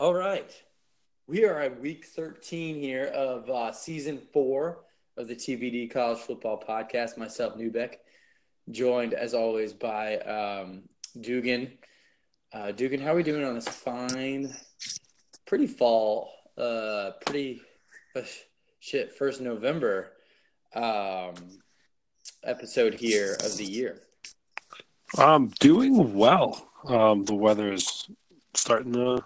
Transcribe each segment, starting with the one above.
All right. We are at week 13 here of uh, season four of the TVD College Football Podcast. Myself, Newbeck, joined as always by um, Dugan. Uh, Dugan, how are we doing on this fine, pretty fall, uh, pretty uh, shit, first November um, episode here of the year? I'm doing well. Um, the weather is starting to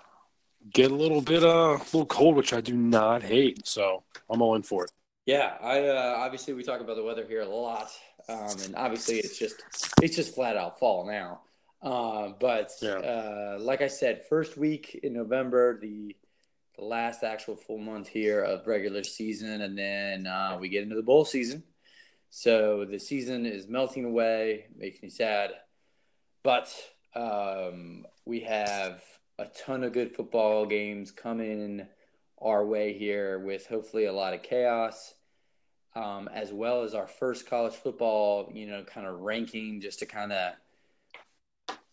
get a little bit uh, a little cold, which I do not hate. So I'm all in for it. Yeah, I uh, obviously we talk about the weather here a lot, um, and obviously it's just it's just flat out fall now. Uh, but Yeah. uh, like I said, first week in November, the the last actual full month here of regular season, and then uh, we get into the bowl season. So the season is melting away, makes me sad. But um, we have a ton of good football games coming our way here with hopefully a lot of chaos, um, as well as our first college football, you know, kind of ranking just to kind of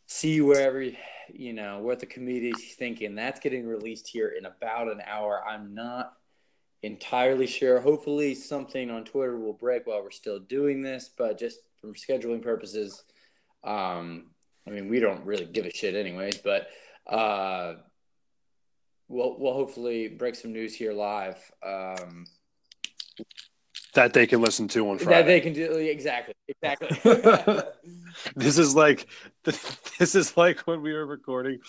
see where every, you know, what the is thinking. That's getting released here in about an hour. I'm not entirely sure. Hopefully, something on Twitter will break while we're still doing this, but just from scheduling purposes, um, I mean, we don't really give a shit, anyways. But uh, we'll we'll hopefully break some news here live. Um, That they can listen to on Friday. that they can do exactly, exactly. this is like this is like when we were recording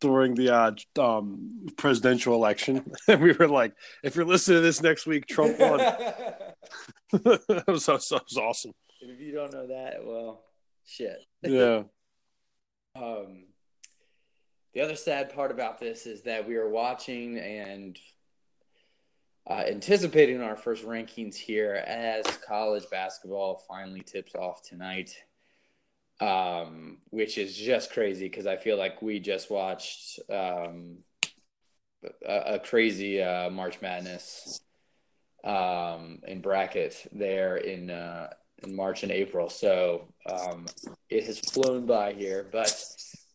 during the uh, um, presidential election, and we were like, "If you're listening to this next week, Trump won." that, was, that was awesome. if you don't know that, well, shit. Yeah. Um, the other sad part about this is that we are watching and uh, anticipating our first rankings here as college basketball finally tips off tonight, um, which is just crazy because I feel like we just watched um, a, a crazy uh, March Madness um, in bracket there in uh, in March and April. So um, it has flown by here, but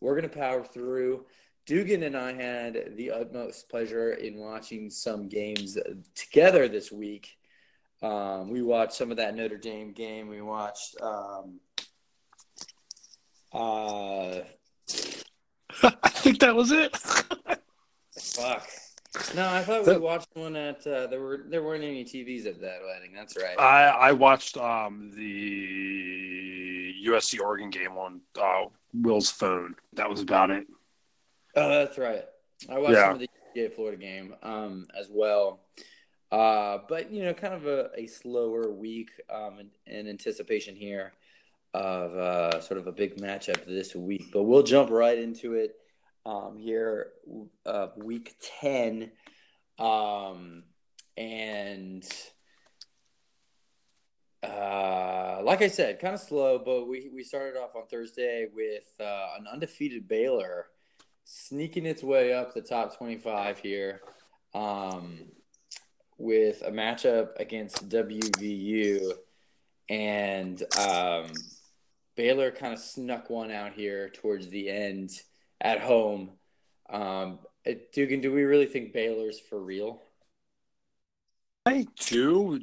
we're going to power through. Dugan and I had the utmost pleasure in watching some games together this week. Um, we watched some of that Notre Dame game. We watched. Um, uh, I think that was it. fuck. No, I thought we watched one at. Uh, there were there weren't any TVs at that wedding. That's right. I I watched um the USC Oregon game on uh, Will's phone. That was about it. Oh, that's right. I watched Yeah. some of the UGA Florida game um, as well. Uh, but, you know, kind of a, a slower week um, in, in anticipation here of uh, sort of a big matchup this week. But we'll jump right into it um, here, uh, week 10. Um, and uh, like I said, kind of slow, but we, we started off on Thursday with uh, an undefeated Baylor sneaking its way up the top 25 here um, with a matchup against WVU. And um, Baylor kind of snuck one out here towards the end at home. Um, Dugan, do we really think Baylor's for real? I do.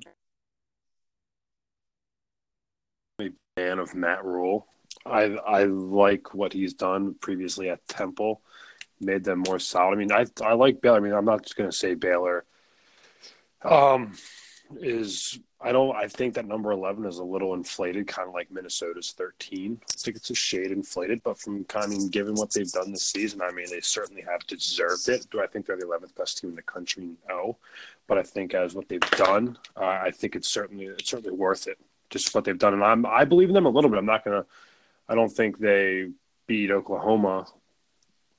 A fan of Matt Rhule. I I like what he's done previously at Temple, made them more solid. I mean, I I like Baylor. I mean, I'm not just going to say Baylor. Um, is I don't. I think that number 11 is a little inflated, kind of like Minnesota's 13. I think it's a shade inflated, but from kind of given what they've done this season, I mean, they certainly have deserved it. Do I think they're the 11th best team in the country? No, but I think as what they've done, uh, I think it's certainly it's certainly worth it. Just what they've done, and I'm I believe in them a little bit. I'm not gonna. I don't think they beat Oklahoma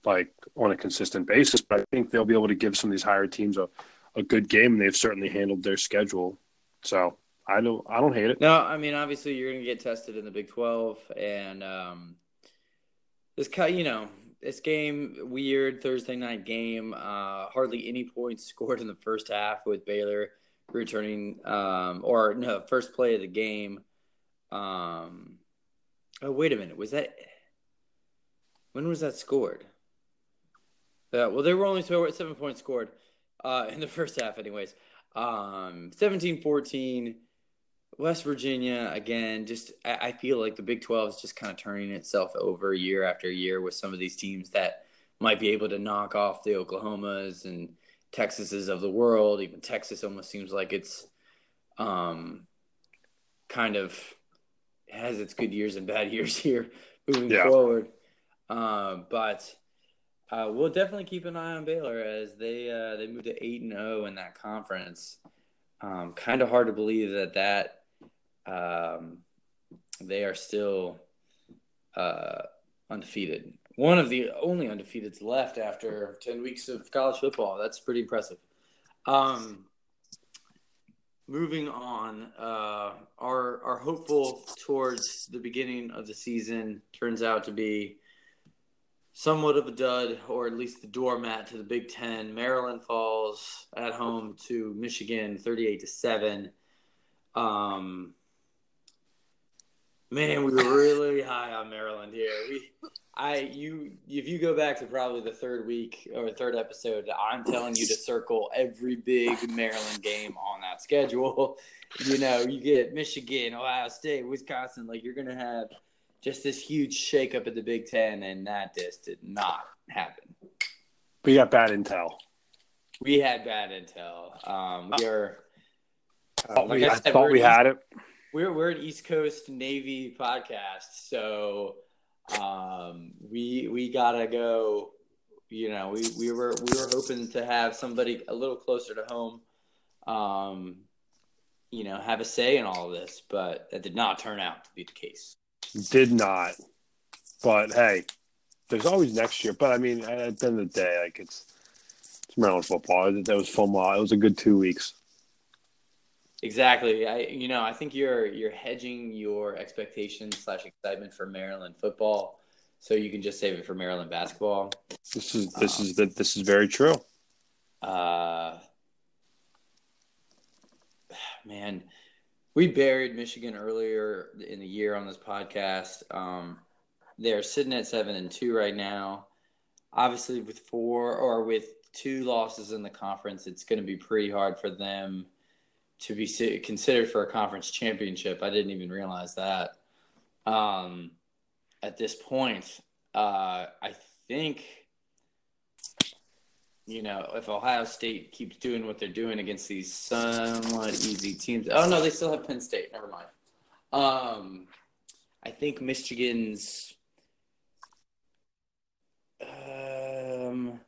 like on a consistent basis, but I think they'll be able to give some of these higher teams a, a good game, and they've certainly handled their schedule. So I don't I don't hate it. No, I mean obviously you're going to get tested in the Big Twelve, and um, this kind, you know, this game weird Thursday night game. Uh, hardly any points scored in the first half with Baylor returning, um, or no, first play of the game. Um, oh wait a minute, was that when was that scored? Yeah, well, they were only seven points scored uh, in the first half, anyways. Um, 17-14, West Virginia again. Just I, I feel like the Big Twelve is just kind of turning itself over year after year with some of these teams that might be able to knock off the Oklahomas and Texases of the world. Even Texas almost seems like it's um, kind of has its good years and bad years here moving yeah. forward. Uh, but uh, we'll definitely keep an eye on Baylor as they uh, they moved to eight and zero oh in that conference. Um, kind of hard to believe that that um, they are still uh, undefeated. One of the only undefeateds left after ten weeks of college football. That's pretty impressive. Um, moving on, uh, our our hopeful towards the beginning of the season turns out to be somewhat of a dud, or at least the doormat to the Big Ten. Maryland falls at home to Michigan, thirty-eight to seven. Um, man, we were really high on Maryland here. We I you if you go back to probably the third week or third episode, I'm telling you to circle every big Maryland game on that schedule. You know, you get Michigan, Ohio State, Wisconsin, like you're gonna have just this huge shakeup at the Big Ten, and that just did not happen. We got bad intel. We had bad intel. Um, we are. Uh, like we, I, I thought we had it. We're we're an East Coast Navy podcast, so um, we we gotta go. You know, we, we were we were hoping to have somebody a little closer to home, um, you know, have a say in all of this, but that did not turn out to be the case. Did not. But hey, there's always next year. But I mean, at the end of the day, like it's it's Maryland football. That was fun while. It was a good two weeks. Exactly. I you know I think you're you're hedging your expectations slash excitement for Maryland football, so you can just save it for Maryland basketball. This is this um, is the, this is very true. Uh, man, we buried Michigan earlier in the year on this podcast. Um, they're sitting at seven and two right now. Obviously, with four or with two losses in the conference, it's going to be pretty hard for them to be considered for a conference championship. I didn't even realize that. Um, at this point, uh, I think, you know, if Ohio State keeps doing what they're doing against these somewhat easy teams, oh no, they still have Penn State. Never mind. Um, I think Michigan's. Um,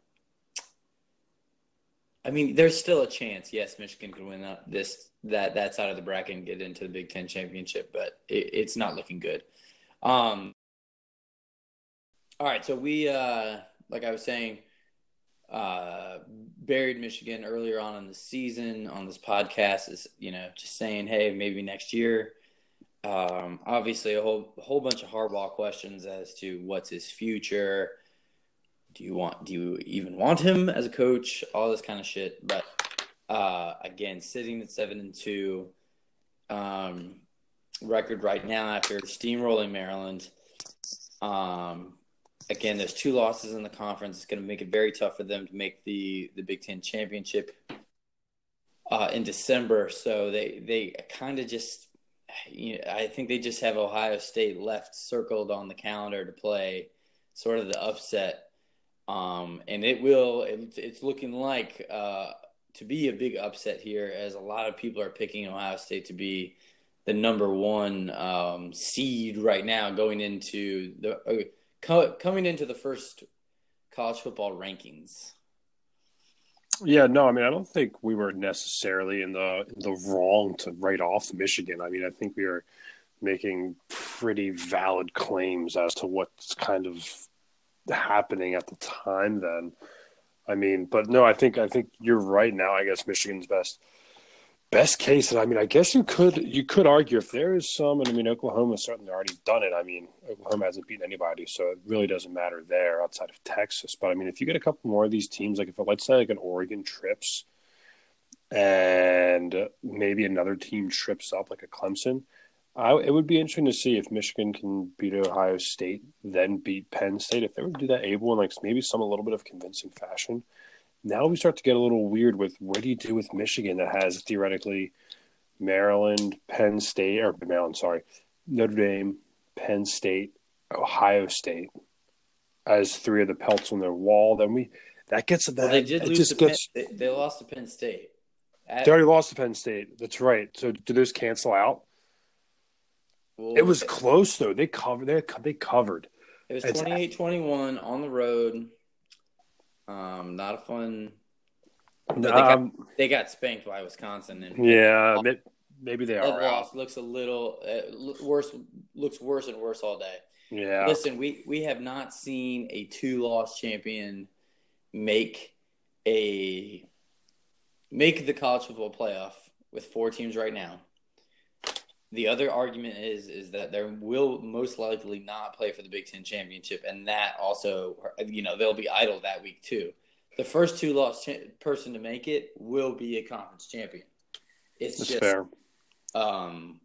I mean, there's still a chance. Yes, Michigan could win this that that side of the bracket and get into the Big Ten championship, but it, it's not looking good. Um, all right, so we, uh, like I was saying, uh, buried Michigan earlier on in the season on this podcast. Is you know just saying, hey, maybe next year. Um, obviously, a whole whole bunch of Harbaugh questions as to what's his future do you want do you even want him as a coach? All this kind of shit. But uh, again sitting at seven and two um, record right now after steamrolling maryland um, again there's two losses in the conference. It's going to make it very tough for them to make the the big ten championship uh, in december. So they they kind of just you know, i think they just have ohio state left circled on the calendar to play sort of the upset um, and it will, it, it's looking like uh, to be a big upset here, as a lot of people are picking Ohio State to be the number one um, seed right now going into the uh, co- coming into the first college football rankings. Yeah, no, I mean, I don't think we were necessarily in the in the wrong to write off Michigan. I mean, I think we are making pretty valid claims as to what's kind of happening at the time then. I mean, but no, I think I think you're right now. I guess Michigan's best best case, and I mean, I guess you could you could argue if there is some, and I mean, Oklahoma's certainly already done it. I mean, Oklahoma hasn't beaten anybody, so it really doesn't matter there outside of Texas. But I mean, if you get a couple more of these teams, like if let's say like an Oregon trips, and maybe another team trips up like a Clemson, I, it would be interesting to see if Michigan can beat Ohio State, then beat Penn State. If they were to do that able in like maybe some a little bit of convincing fashion. Now we start to get a little weird with what do you do with Michigan that has theoretically Maryland, Penn State, or Maryland, sorry, Notre Dame, Penn State, Ohio State as three of the pelts on their wall. Then we that gets that. Well, they did lose just to gets. Penn, they, they lost to Penn State. At- They already lost to Penn State. That's right. So do those cancel out? It was close though. They covered. They they covered. It was It's- 28-21 on the road. Um, not a fun. They got, Um, they got spanked by Wisconsin, and yeah, may- maybe they are. loss looks a little uh, worse. Looks worse and worse all day. Yeah, Listen, we we have not seen a two-loss champion make a make the college football playoff with four teams right now. The other argument is is that there will most likely not play for the Big Ten championship, and that also, you know, they'll be idle that week too. The first two lost cha- person to make it will be a conference champion. It's that's just, fair. um,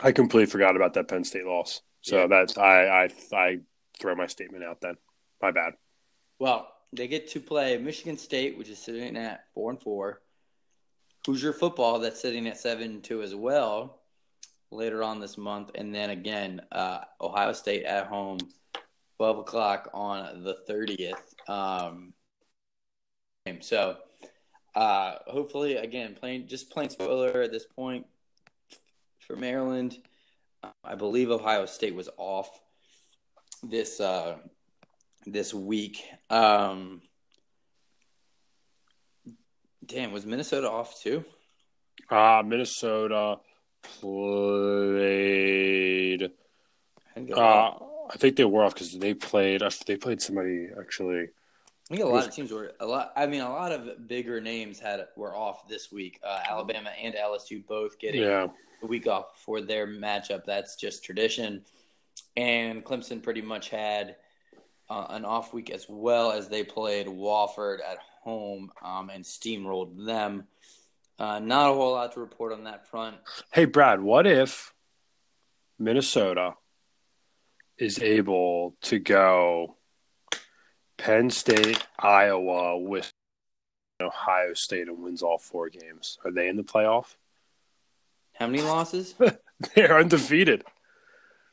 I completely forgot about that Penn State loss. So Yeah. that's I I I throw my statement out then. My bad. Well, they get to play Michigan State, which is sitting at four and four. Hoosier football, that's sitting at seven two as well, later on this month, and then again uh, Ohio State at home, twelve o'clock on the thirtieth. Um, so, uh, hopefully, again, plain just plain spoiler at this point for Maryland. I believe Ohio State was off this uh, this week. Um, damn, was Minnesota off too? Uh Minnesota played. I think, Uh, I think they were off because they played. They played somebody actually. I think a lot of teams were a lot. I mean, a lot of bigger names had were off this week. Uh, Alabama and LSU both getting Yeah, a week off for their matchup. That's just tradition. And Clemson pretty much had uh, an off week as well as they played Wofford at home um, and steamrolled them. Uh, not a whole lot to report on that front. Hey, Brad, what if Minnesota is able to go Penn State, Iowa with Ohio State and wins all four games? Are they in the playoff? How many losses? They're undefeated.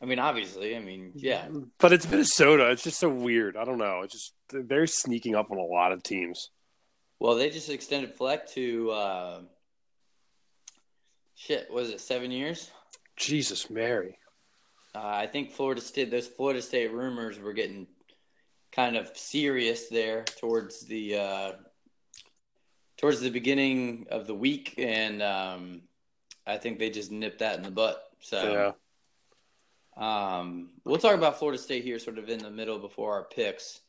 I mean, obviously. I mean, yeah. But it's Minnesota. It's just so weird. I don't know. It's just they're sneaking up on a lot of teams. Well, they just extended Fleck to uh, shit. Was it seven years? Jesus, Mary. Uh, I think Florida State. Those Florida State rumors were getting kind of serious there towards the uh, towards the beginning of the week, and um, I think they just nipped that in the butt. So. Yeah. Um, we'll talk about Florida State here, sort of in the middle before our picks.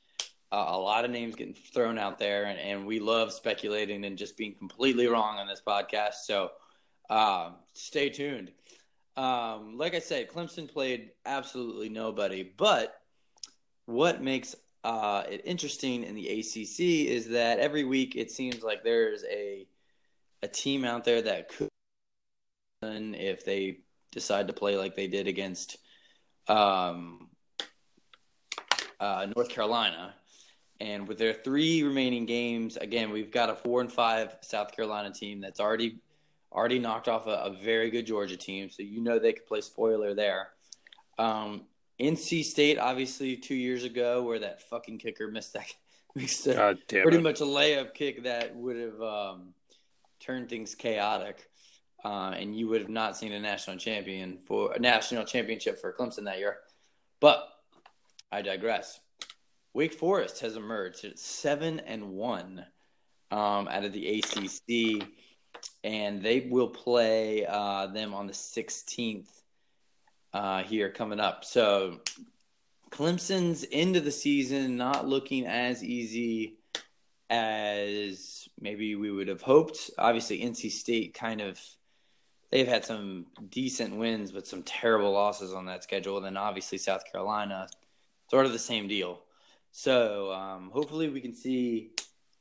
Uh, a lot of names getting thrown out there, and, and we love speculating and just being completely wrong on this podcast. So um, stay tuned. Um, like I said, Clemson played absolutely nobody. But what makes uh, it interesting in the ACC is that every week it seems like there's a a team out there that could, if they decide to play like they did against um, uh, North Carolina. And with their three remaining games, again, we've got a four and five South Carolina team that's already already knocked off a, a very good Georgia team, so you know they could play spoiler there. Um, NC State, obviously, two years ago, where that fucking kicker missed that missed a, God damn pretty it. much a layup kick that would have um, turned things chaotic, uh, and you would have not seen a national champion for a national championship for Clemson that year. But I digress. Wake Forest has emerged at seven and one um, out of the ACC, and they will play uh, them on the 16th uh, here coming up. So Clemson's end of the season not looking as easy as maybe we would have hoped. Obviously, NC State kind of they've had some decent wins, but some terrible losses on that schedule. And then obviously South Carolina, sort of the same deal. So um, hopefully we can see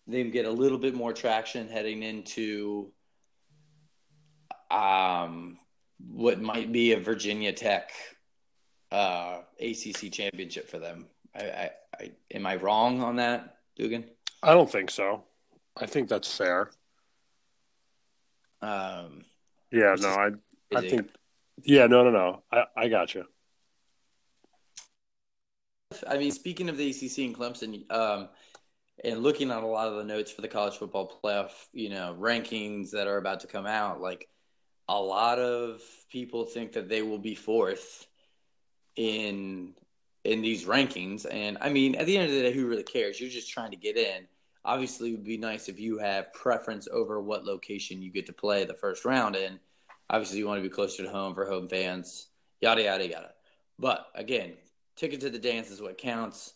them get a little bit more traction heading into um, what might be a Virginia Tech uh, ACC championship for them. I, I, I, am I wrong on that, Dugan? I don't think so. I think that's fair. Um, yeah, no, I, I think, yeah, no, no, no, I, I got you. I mean, speaking of the ACC and Clemson, um, and looking at a lot of the notes for the college football playoff, you know, rankings that are about to come out, like a lot of people think that they will be fourth in in these rankings. And I mean, at the end of the day, who really cares? You're just trying to get in. Obviously, it would be nice if you have preference over what location you get to play the first round in. Obviously, you want to be closer to home for home fans, yada, yada, yada. But again, ticket to the dance is what counts.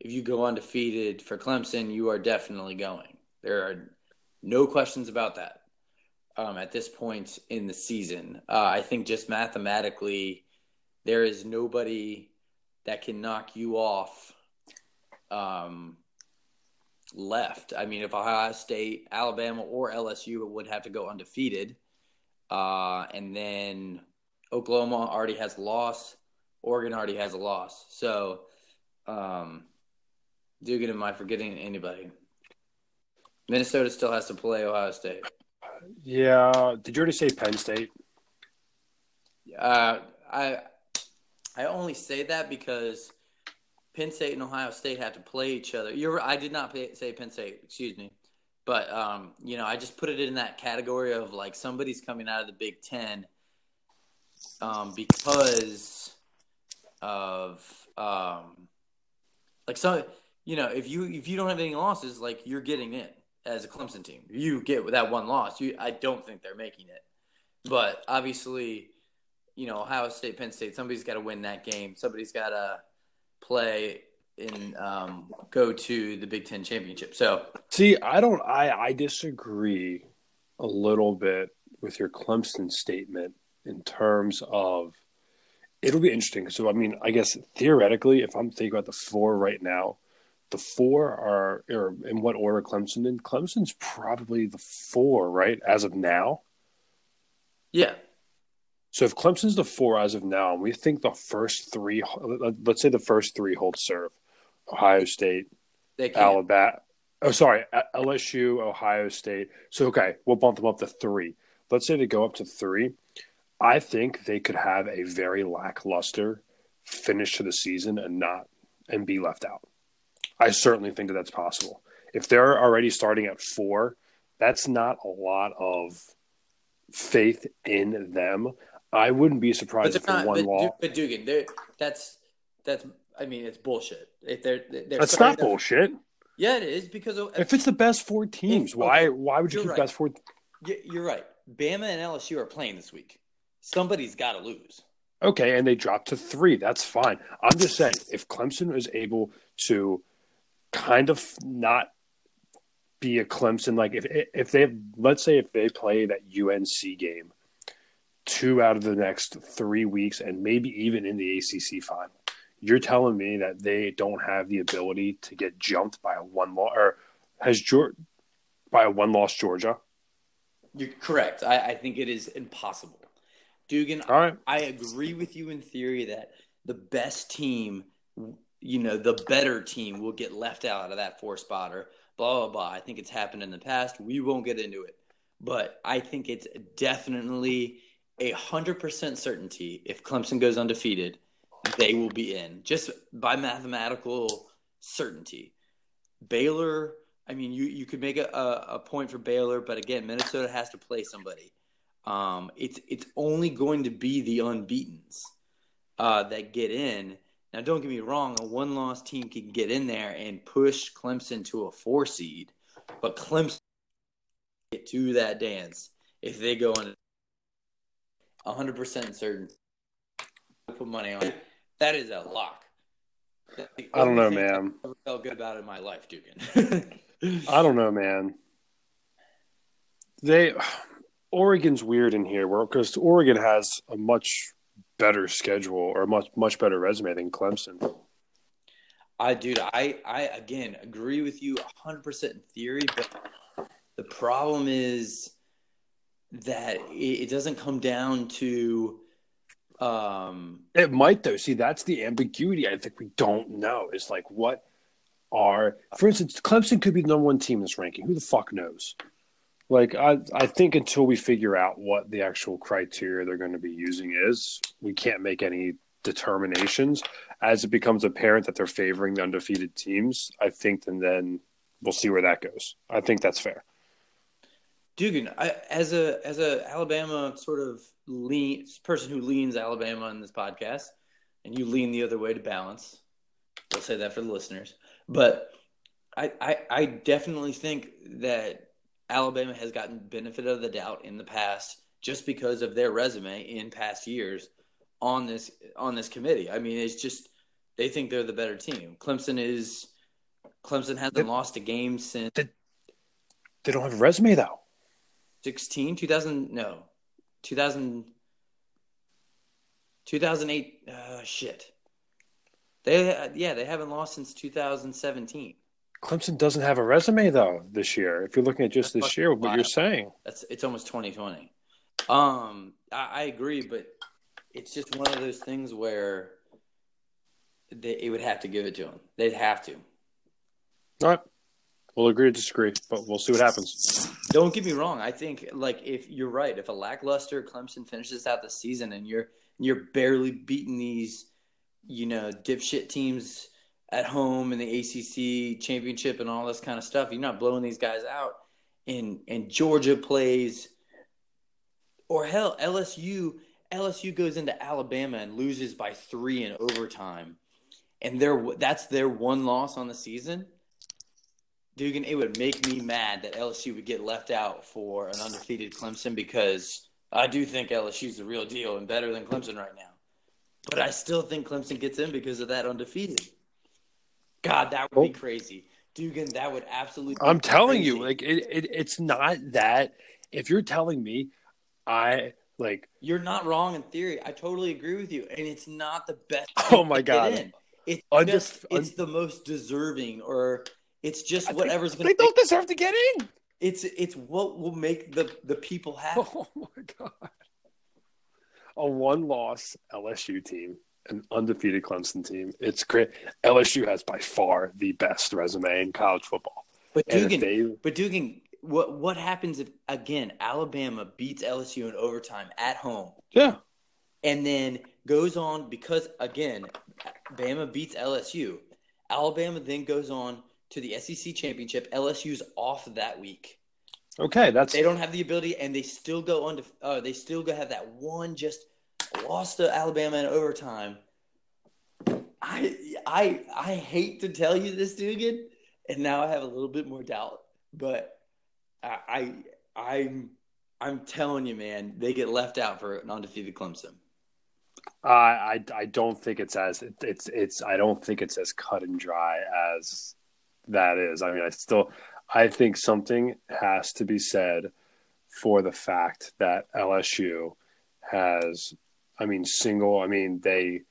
If you go undefeated for Clemson, you are definitely going. There are no questions about that um, at this point in the season. Uh, I think just mathematically, there is nobody that can knock you off um, left. I mean, if Ohio State, Alabama, or LSU would have to go undefeated, uh, and then Oklahoma already has a loss, Oregon already has a loss. So, um, Dugan, am I forgetting anybody? Minnesota still has to play Ohio State. Yeah. Did you already say Penn State? Uh, I I only say that because Penn State and Ohio State have to play each other. You're I did not pay, say Penn State, excuse me. But um, you know, I just put it in that category of like somebody's coming out of the Big Ten um, because of um, like so you know if you if you don't have any losses, like you're getting in as a Clemson team. You get that one loss. You I don't think they're making it, but obviously you know, Ohio State, Penn State, somebody's got to win that game. Somebody's got to play and um, go to the Big Ten championship. So, see, I don't, I, I disagree a little bit with your Clemson statement in terms of it'll be interesting. So, I mean, I guess theoretically, if I'm thinking about the four right now, the four are, or in what order Clemson in? Clemson's probably the four, right, as of now. Yeah. So if Clemson's the four as of now, and we think the first three, let's say the first three hold serve, Ohio State, Alabama. Oh, sorry, LSU, Ohio State. So okay, we'll bump them up to three. Let's say they go up to three. I think they could have a very lackluster finish to the season and not and be left out. I certainly think that that's possible. If they're already starting at four, that's not a lot of faith in them. I wouldn't be surprised if not, one but, But Dugan, that's that's. I mean, it's bullshit. If they're, they're that's not bullshit. Yeah, it is because of, if it's the best four teams, if, why why would you keep right. best four? You're right. Bama and LSU are playing this week. Somebody's got to lose. Okay, and they dropped to three. That's fine. I'm just saying, if Clemson is able to kind of not be a Clemson, like if if they let's say if they play that UNC game two out of the next three weeks and maybe even in the ACC final. You're telling me that they don't have the ability to get jumped by a one loss or has by a one loss Georgia? You're correct. I, I, think it is impossible. Dugan, All right. I agree with you in theory that the best team, you know, the better team will get left out of that four spotter. Blah blah blah. I think it's happened in the past. We won't get into it, but I think it's definitely a hundred percent certainty if Clemson goes undefeated, they will be in just by mathematical certainty. Baylor, I mean, you you could make a, a, a point for Baylor, but again, Minnesota has to play somebody. Um, it's it's only going to be the unbeaten's uh, that get in. Now, don't get me wrong; a one-loss team can get in there and push Clemson to a four seed, but Clemson get to that dance if they go in hundred percent certain. Put money on it. That is a lock. I don't know, man. I felt good about it in my life, Dugan. I don't know, man. They Oregon's weird in here, because Oregon has a much better schedule or a much much better resume than Clemson. I, dude, I, I again agree with you 100% in theory, but the problem is that it, it doesn't come down to um It might though. See, that's the ambiguity. I think we don't know. Is like what are, for instance, Clemson could be the number one team in this ranking. Who the fuck knows? Like I, I think until we figure out what the actual criteria they're going to be using is, we can't make any determinations. As it becomes apparent that they're favoring the undefeated teams, I think, and then we'll see where that goes. I think that's fair. Dugan, I, as a as a Alabama sort of lean person who leans Alabama in this podcast, and you lean the other way to balance. I'll say that for the listeners, but I, I I definitely think that Alabama has gotten benefit of the doubt in the past just because of their resume in past years on this on this committee. I mean, it's just they think they're the better team. Clemson is Clemson hasn't They- lost a game since They don't have a resume though. 16 2000 no 2000 2008 uh shit they yeah they haven't lost since 2017 Clemson doesn't have a resume though this year. If you're looking at just That's this year, what you're saying. that's it's almost 2020 um I, I agree but it's just one of those things where they it would have to give it to them they'd have to All right. We'll agree to disagree, but we'll see what happens. Don't get me wrong. I think like if you're right, if a lackluster Clemson finishes out the season and you're you're barely beating these, you know, dipshit teams at home in the ACC championship and all this kind of stuff, you're not blowing these guys out. And and Georgia plays, or hell, LSU LSU goes into Alabama and loses by three in overtime, and they're that's their one loss on the season. Dugan, it would make me mad that LSU would get left out for an undefeated Clemson because I do think LSU's the real deal and better than Clemson right now. But I still think Clemson gets in because of that undefeated. God, that would be Oh. crazy. Dugan, that would absolutely I'm telling you, like it, it, it's not that. If you're telling me, I like. you're not wrong in theory. I totally agree with you. And it's not the best Oh my God. It's Undef- just it's the most deserving or it's just I think whatever's gonna They don't deserve to get in. it's it's what will make the the people oh happy. Oh my god! A one-loss LSU team, an undefeated Clemson team. It's great. LSU has by far the best resume in college football. But And if Dugan, they, but Dugan, what what happens if again Alabama beats LSU in overtime at home yeah, and then goes on because again Bama beats LSU. Alabama then goes on to the SEC championship. LSU's off that week. okay, that's They don't have the ability, and they still go on to. Uh, they still go have that one just lost to Alabama in overtime. I I I hate to tell you this, Dugan, and now I have a little bit more doubt, but I, I I'm I'm telling you, man, they get left out for an undefeated Clemson. I, I I don't think it's as it, it's it's I don't think it's as cut and dry as that is. I mean, I still I think something has to be said for the fact that LSU has I mean single I mean they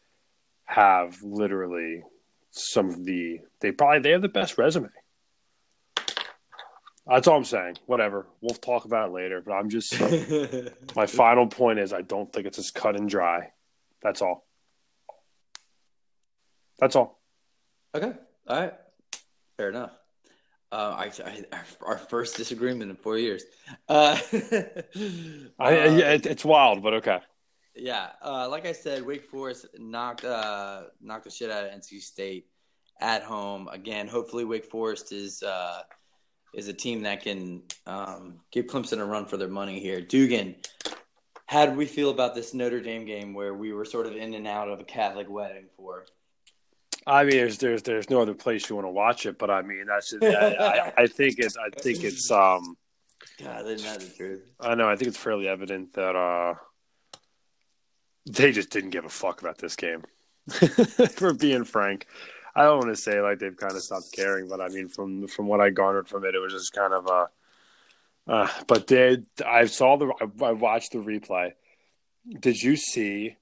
have literally some of the they probably they have the best resume. That's all I'm saying. Whatever. We'll talk about it later, but I'm just my final point is I don't think it's as cut and dry. That's all. That's all. Okay. All right. Fair enough. Uh, I, I, our first disagreement in four years. Uh, I, uh, yeah, it, it's wild, but okay. Yeah. Uh, like I said, Wake Forest knocked uh, knocked the shit out of NC State at home again. Hopefully, Wake Forest is uh, is a team that can um, give Clemson a run for their money here. Dugan, how did we feel about this Notre Dame game where we were sort of in and out of a Catholic wedding for? I mean, there's there's there's no other place you want to watch it, but I mean, that's just, I, I, I think it's I think it's um God, isn't that the truth? I know I think it's fairly evident that uh they just didn't give a fuck about this game. For being frank, I don't want to say like they've kind of stopped caring, but I mean from from what I garnered from it, it was just kind of uh, uh but did I saw the I, I watched the replay. Did you see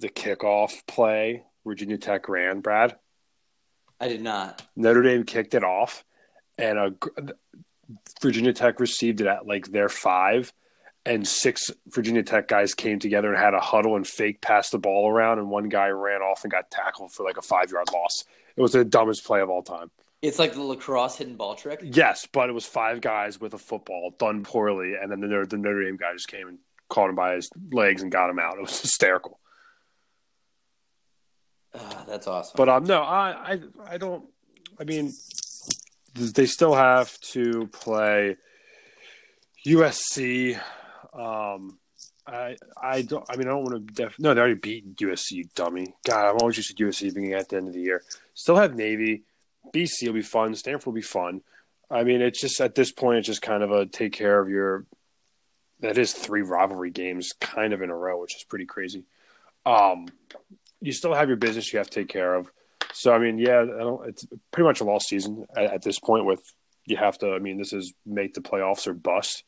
the kickoff play Virginia Tech ran, Brad? I did not. Notre Dame kicked it off, and a, Virginia Tech received it at like their five, and six Virginia Tech guys came together and had a huddle and fake passed the ball around, and one guy ran off and got tackled for like a five yard loss. It was the dumbest play of all time. It's like the lacrosse hidden ball trick. Yes, but it was five guys with a football done poorly, and then the, the Notre Dame guy just came and caught him by his legs and got him out. It was hysterical. Uh, that's awesome. But um, no, I, I, I don't. I mean, they still have to play USC. Um, I, I don't. I mean, I don't want to. Def- no, they already beat USC. Dummy. God, I'm always used to USC being at the end of the year. Still have Navy. BC will be fun. Stanford will be fun. I mean, it's just at this point, it's just kind of a take care of your. That is three rivalry games kind of in a row, which is pretty crazy. Um, you still have your business you have to take care of. So I mean, yeah, I it's pretty much a lost season at, at, this point. With you have to, I mean, this is make the playoffs or bust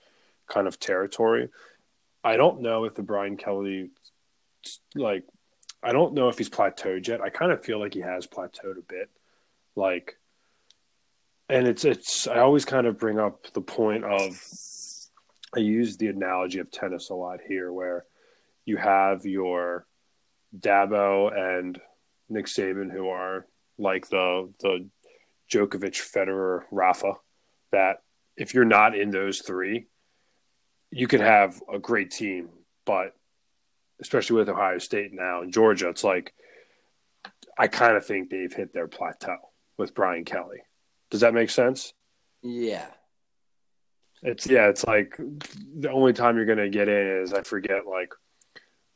kind of territory. I don't know if the Brian Kelly, like, I don't know if he's plateaued yet. I kind of feel like he has plateaued a bit, like, and it's it's. I always kind of bring up the point of. I use the analogy of tennis a lot here, where you have your Dabo and Nick Saban, who are like the the Djokovic, Federer, Rafa, that if you're not in those three, you can have a great team, but especially with Ohio State now and Georgia, it's like I kind of think they've hit their plateau with Brian Kelly. Does that make sense? Yeah. It's yeah, it's like the only time you're gonna get in is I forget like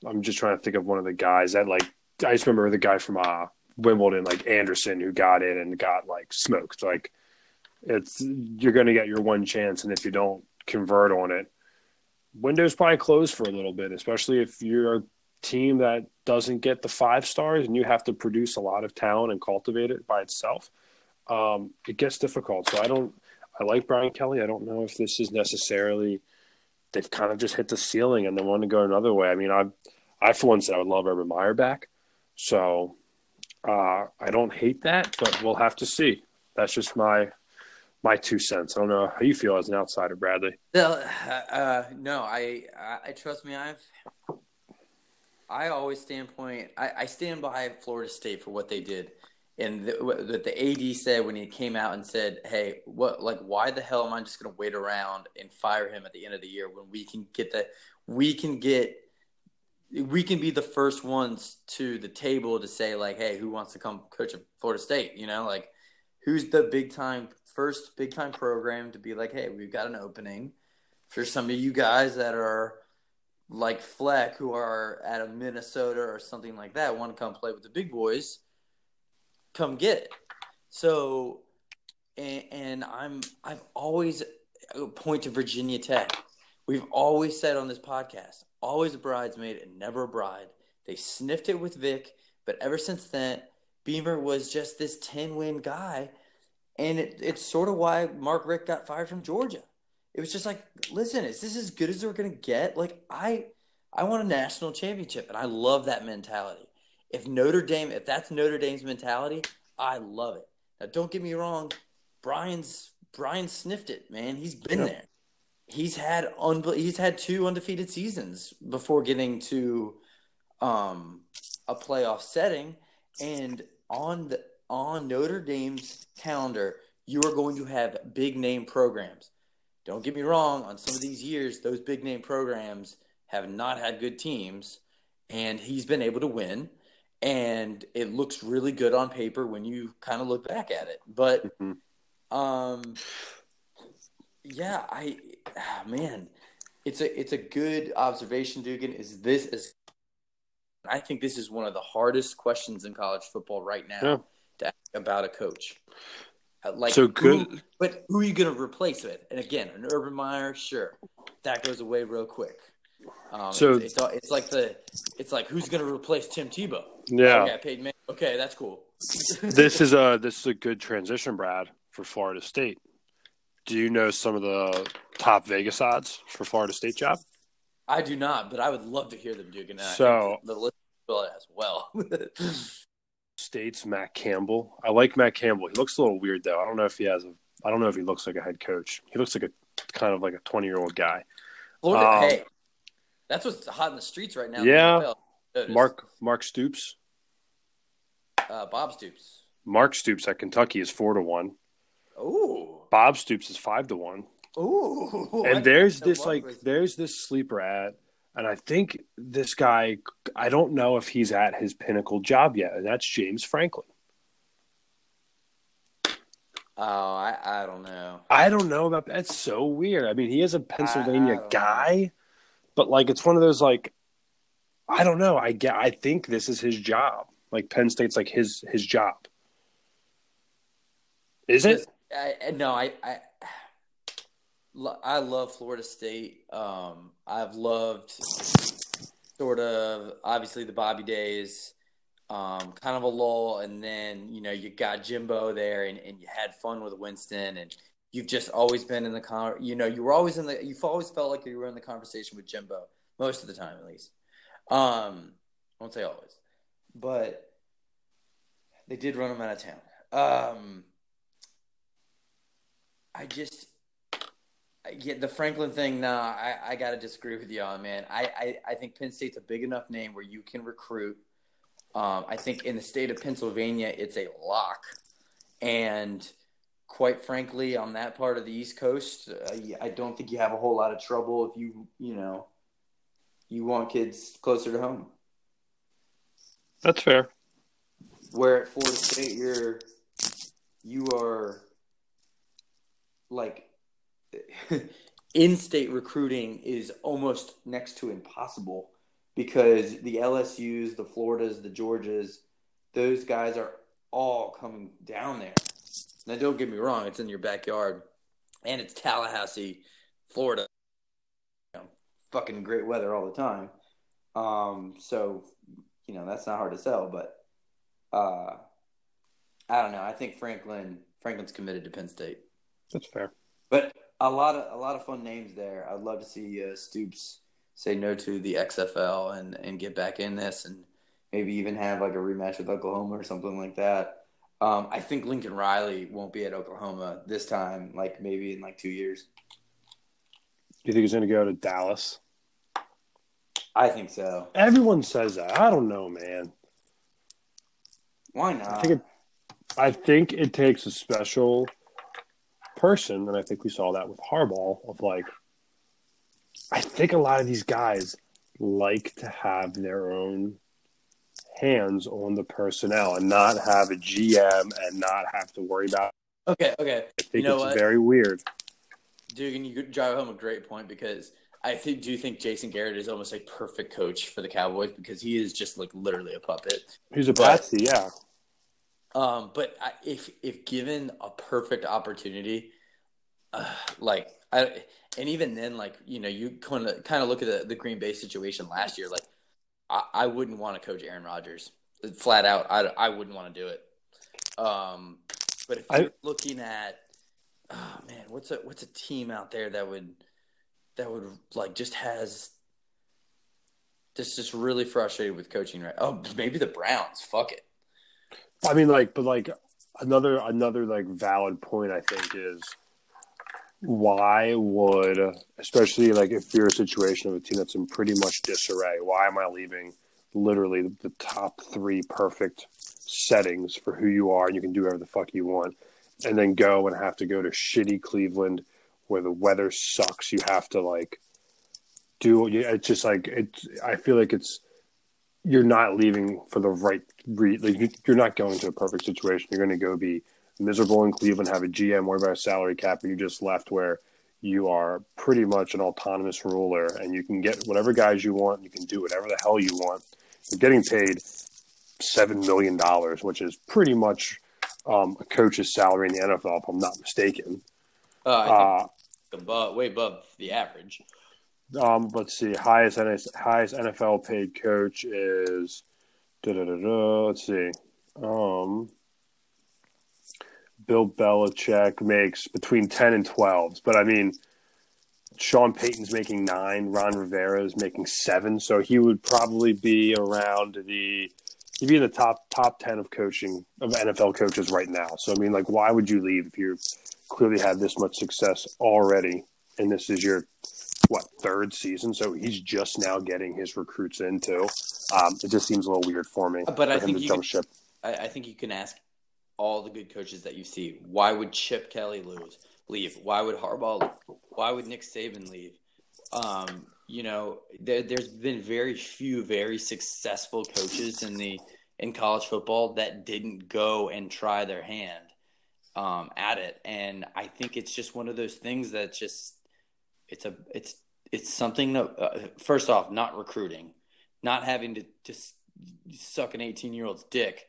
I'm just trying to think of one of the guys that like I just remember the guy from uh, Wimbledon, like Anderson, who got in and got like smoked. Like it's you're going to get your one chance, and if you don't convert on it, window's probably closed for a little bit, especially if you're a team that doesn't get the five stars and you have to produce a lot of talent and cultivate it by itself. Um, it gets difficult. So I don't. I like Brian Kelly. I don't know if this is necessarily they've kind of just hit the ceiling and they want to go another way. I mean, I, I for one said I would love Urban Meyer back, so uh, I don't hate that, but we'll have to see. That's just my my two cents. I don't know how you feel as an outsider, Bradley. Uh, uh, no, I, I, trust me. I've I always stand point. I, I stand by Florida State for what they did and that the AD said when he came out and said, "Hey, what like why the hell am I just going to wait around and fire him at the end of the year when we can get the we can get we can be the first ones to the table to say like, "Hey, who wants to come coach at Florida State?" You know, like who's the big time first big time program to be like, "Hey, we've got an opening for some of you guys that are like Fleck who are at a Minnesota or something like that want to come play with the big boys." come get it. So, and, and I'm I've always oh, point to Virginia Tech. We've always said on this podcast, always a bridesmaid and never a bride. They sniffed it with Vick, but ever since then, Beamer was just this 10 win guy. And it, it's sort of why Mark Richt got fired from Georgia. It was just like, listen, is this as good as we're going to get? Like, I, I want a national championship, and I love that mentality. If Notre Dame, if that's Notre Dame's mentality, I love it. Now, don't get me wrong, Brian's Brian sniffed it, man. He's been yep. there. He's had un- he's had two undefeated seasons before getting to um, a playoff setting, and on the on Notre Dame's calendar, you are going to have big name programs. Don't get me wrong, on some of these years, those big name programs have not had good teams, and he's been able to win and it looks really good on paper when you kind of look back at it. But, mm-hmm. um, yeah, I, ah, man, it's a it's a good observation, Dugan. Is this is? I think this is one of the hardest questions in college football right now yeah. About a coach. Uh, like, so good, who, but who are you going to replace with? And again, an Urban Meyer, sure, that goes away real quick. Um, so it's, it's, it's, like the it's like who's going to replace Tim Tebow? Yeah, oh, paid man. Okay, that's cool. this is a this is a good transition, Brad, for Florida State. Do you know some of the top Vegas odds for Florida State job? I do not, but I would love to hear them, Duke. And so the list as well. State's Matt Campbell. I like Matt Campbell. He looks a little weird though. I don't know if he has a. I don't know if he looks like a head coach. He looks like a kind of like a twenty year old guy. Florida, Um, hey, that's what's hot in the streets right now. Yeah. Mark Mark Stoops. uh, Bob Stoops. Mark Stoops at Kentucky is four to one. Ooh, Bob Stoops is five to one. ooh. And there's this like there's this sleeper at and i think this guy i don't know if he's at his pinnacle job yet and that's james franklin. Oh, I, I don't know. i don't know about that. that's so weird. I mean he is a pennsylvania don't guy but like it's one of those like i don't know. I get i think this is his job. Like penn state's like his his job. Is it? I, I- no, I, I, I love Florida State. Um, I've loved sort of obviously the Bobby days, um, kind of a lull, and then you know you got Jimbo there, and, and you had fun with Winston, and you've just always been in the con. You know, you were always in the. You've always felt like you were in the conversation with Jimbo most of the time, at least. Um, I won't say always, but they did run him out of town. Um, I just, Get the Franklin thing. Nah, I, I got to disagree with you on, man. I, I, I think Penn State's a big enough name where you can recruit. Um, I think in the state of Pennsylvania, it's a lock. And quite frankly, on that part of the East Coast, uh, I don't think you have a whole lot of trouble if you, you know, you want kids closer to home. that's fair Where at Florida State, you're you are like in-state recruiting is almost next to impossible because the LSU's, the Floridas, the Georgias, those guys are all coming down there. Now, don't get me wrong; it's in your backyard, and it's Tallahassee, Florida. You know, fucking great weather all the time. Um, so you know that's not hard to sell, but uh, I don't know. I think Franklin Franklin's committed to Penn State, that's fair but a lot of a lot of fun names there. I'd love to see uh, Stoops say no to the XFL and and get back in this, and maybe even have like a rematch with Oklahoma or something like that. Um, I think Lincoln Riley won't be at Oklahoma this time, like maybe in like two years. do you think he's going to go to dallas I think so. everyone says that i don't know man Why not? I think it, I think it takes a special person, and I think we saw that with Harbaugh. Of like, I think a lot of these guys like to have their own hands on the personnel and not have a GM and not have to worry about. okay, okay. I think You know it's what? very weird. Dude, and you drive home a great point because I think do you think Jason Garrett is almost a perfect coach for the Cowboys because he is just like literally a puppet. He's a patsy, yeah. Um, but I, if if given a perfect opportunity, uh, like I and even then, like you know, you kind of kind of look at the, the Green Bay situation last year. Like I, I wouldn't want to coach Aaron Rodgers flat out. I, I wouldn't want to do it. Um, but if I- you're looking at, oh man, what's a what's a team out there that would that would like just has just just really frustrated with coaching right? Oh, maybe the Browns. Fuck it. I mean, like, but like another another like valid point I think is why would especially like if you're a situation of a team that's in pretty much disarray, why am I leaving literally the, top three perfect settings for who you are and you can do whatever the fuck you want, and then go and have to go to shitty Cleveland where the weather sucks. You have to like do it's just like it's. I feel like it's you're not leaving for the right re- like you- you're not going to a perfect situation. You're going to go be miserable in Cleveland, have a GM, worry about a salary cap, and you just left where you are pretty much an autonomous ruler, and you can get whatever guys you want. You can do whatever the hell you want. You're getting paid seven million dollars, which is pretty much um, a coach's salary in the NFL, if I'm not mistaken. Uh, I think Uh, above, way above the average. Um, let's see. Highest highest NFL paid coach is. Let's see. Um, Bill Belichick makes between ten and twelve, but I mean, Sean Payton's making nine. Ron Rivera is making seven, so he would probably be around the. He'd be in the top top ten of coaching of NFL coaches right now. So I mean, like, why would you leave if you clearly had this much success already, and this is your what third season, so he's just now getting his recruits into. Um, it just seems a little weird for me. But for I think you could- ship. I, I think you can ask all the good coaches that you see. Why would Chip Kelly lose? Leave? Why would Harbaugh? Leave? Why would Nick Saban leave? Um, you know, there, there's been very few very successful coaches in the in college football that didn't go and try their hand um, at it, and I think it's just one of those things that just it's a it's it's something that uh, first off, not recruiting, not having to just suck an 18 year old's dick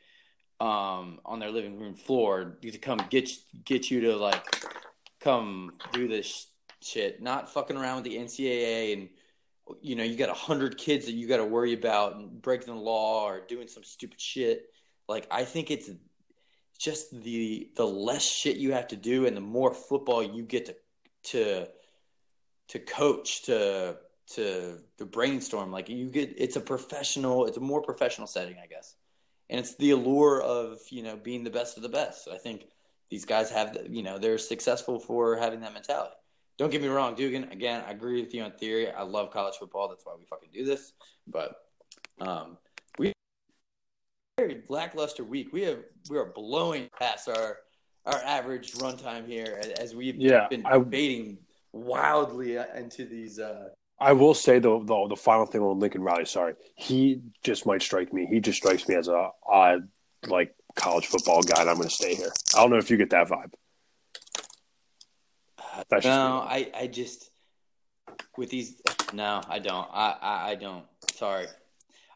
um, on their living room floor to come get get you to like come do this shit. Not fucking around with the NCAA and you know you got a hundred kids that you got to worry about and breaking the law or doing some stupid shit. Like I think it's just the the less shit you have to do and the more football you get to to to coach to to to brainstorm. Like you get it's a professional it's a more professional setting i guess. And it's the allure of you know being the best of the best. I think these guys have you know they're successful for having that mentality. Don't get me wrong dugan again i agree with you on theory. I love college football. That's why we fucking do this. But um we very lackluster week. We have we are blowing past our our average runtime here as we've Yeah, been I- debating wildly into these uh I will say though, though the final thing on Lincoln Riley. Sorry, he just might strike me. He just strikes me as a odd, like college football guy. And I'm going to stay here. I don't know if you get that vibe. That's no. I, I just with these. No, I don't. I, I, I don't. Sorry.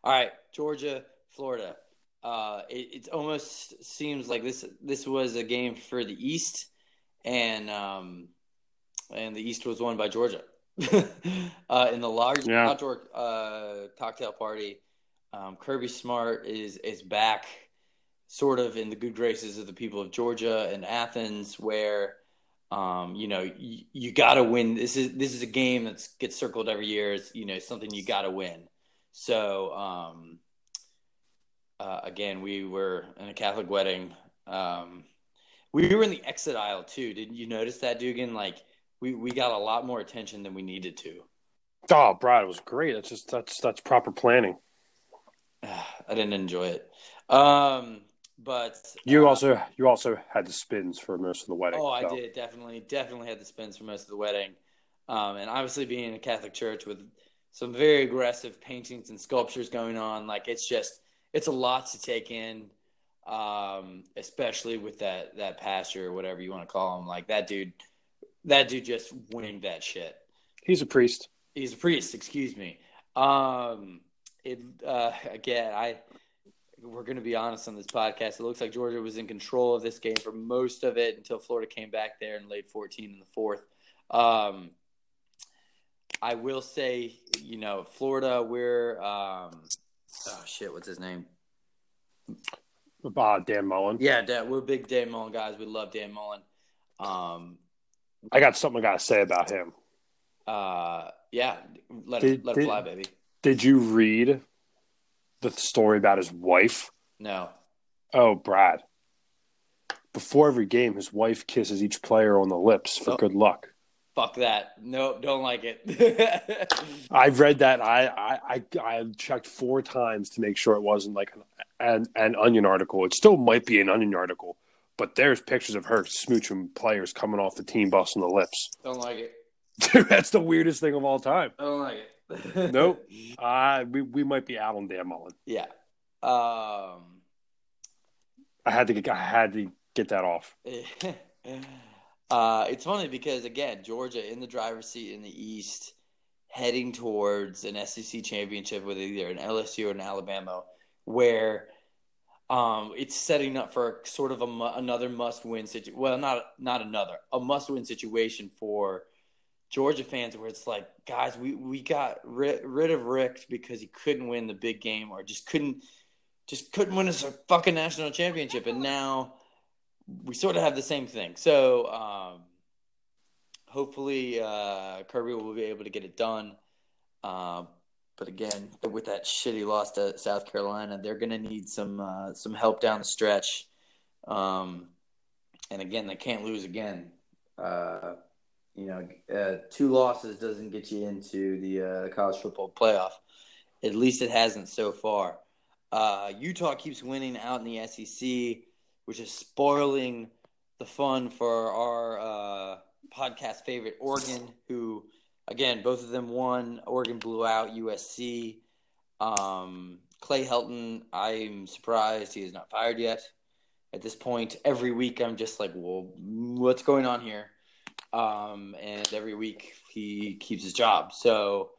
All right, Georgia, Florida. Uh, it, it almost seems like this. This was a game for the East, and um, and the East was won by Georgia. uh, in the large Yeah. outdoor uh, cocktail party, um, Kirby Smart is is back, sort of in the good graces of the people of Georgia and Athens, where um, you know you, you got to win. This is this is a game that gets circled every year. It's you know something you got to win. So um, uh, again, we were in a Catholic wedding. Um, we were in the exit aisle too. Didn't you notice that, Dugan? Like we, we got a lot more attention than we needed to. Oh, Brad, it was great. That's just that's that's proper planning. I didn't enjoy it. Um, but You uh, also you also had the spins for most of the wedding. Oh, I did definitely, definitely had the spins for most of the wedding, um, and obviously being in a Catholic church with some very aggressive paintings and sculptures going on, like it's just it's a lot to take in, um, especially with that that pastor or whatever you want to call him. Like that dude, that dude just winged that shit. He's a priest. He's a priest, excuse me. Um, it uh, again, I we're going to be honest on this podcast. It looks like Georgia was in control of this game for most of it until Florida came back there and laid 14 in the fourth. Um, I will say, you know, Florida, we're um, oh shit, what's his name? Uh, Dan Mullen. Yeah, Dan, we're big Dan Mullen guys. We love Dan Mullen. Um, I got something I got to say about him. uh, yeah, let Did- it let did- it fly, baby. Did you read the story about his wife? No, Oh, Brad. Before every game, his wife kisses each player on the lips for Oh. good luck. fuck that. No, don't like it. I've read that. I, I I I checked four times to make sure it wasn't like an, an an onion article. It still might be an onion article, but there's pictures of her smooching players coming off the team bus on the lips. don't like it. Dude, that's the weirdest thing of all time. I don't like it. Nope. Uh, we we might be out on Dan Mullen. Yeah. Um. I had to get I had to get that off. uh, it's funny because again, Georgia in the driver's seat in the East, heading towards an SEC championship with either an LSU or an Alabama, where um, it's setting up for sort of a another must-win situation. Well, not not another, a must-win situation for Georgia fans, where it's like, guys, we we got rid, rid of Richt because he couldn't win the big game or just couldn't just couldn't win us a fucking national championship, and now we sort of have the same thing. So um, hopefully uh, Kirby will be able to get it done. Uh, but again, with that shitty loss to South Carolina, they're going to need some uh, some help down the stretch. Um, and again, they can't lose again. Uh, you know, uh, two losses doesn't get you into the uh, college football playoff. At least it hasn't so far. Uh, Utah keeps winning out in the SEC, which is spoiling the fun for our uh, podcast favorite Oregon, who, again, both of them won. Oregon blew out USC. Um, Clay Helton, I'm surprised he is not fired yet. At this point, every week I'm just like, well, what's going on here? Um, and every week he keeps his job. So,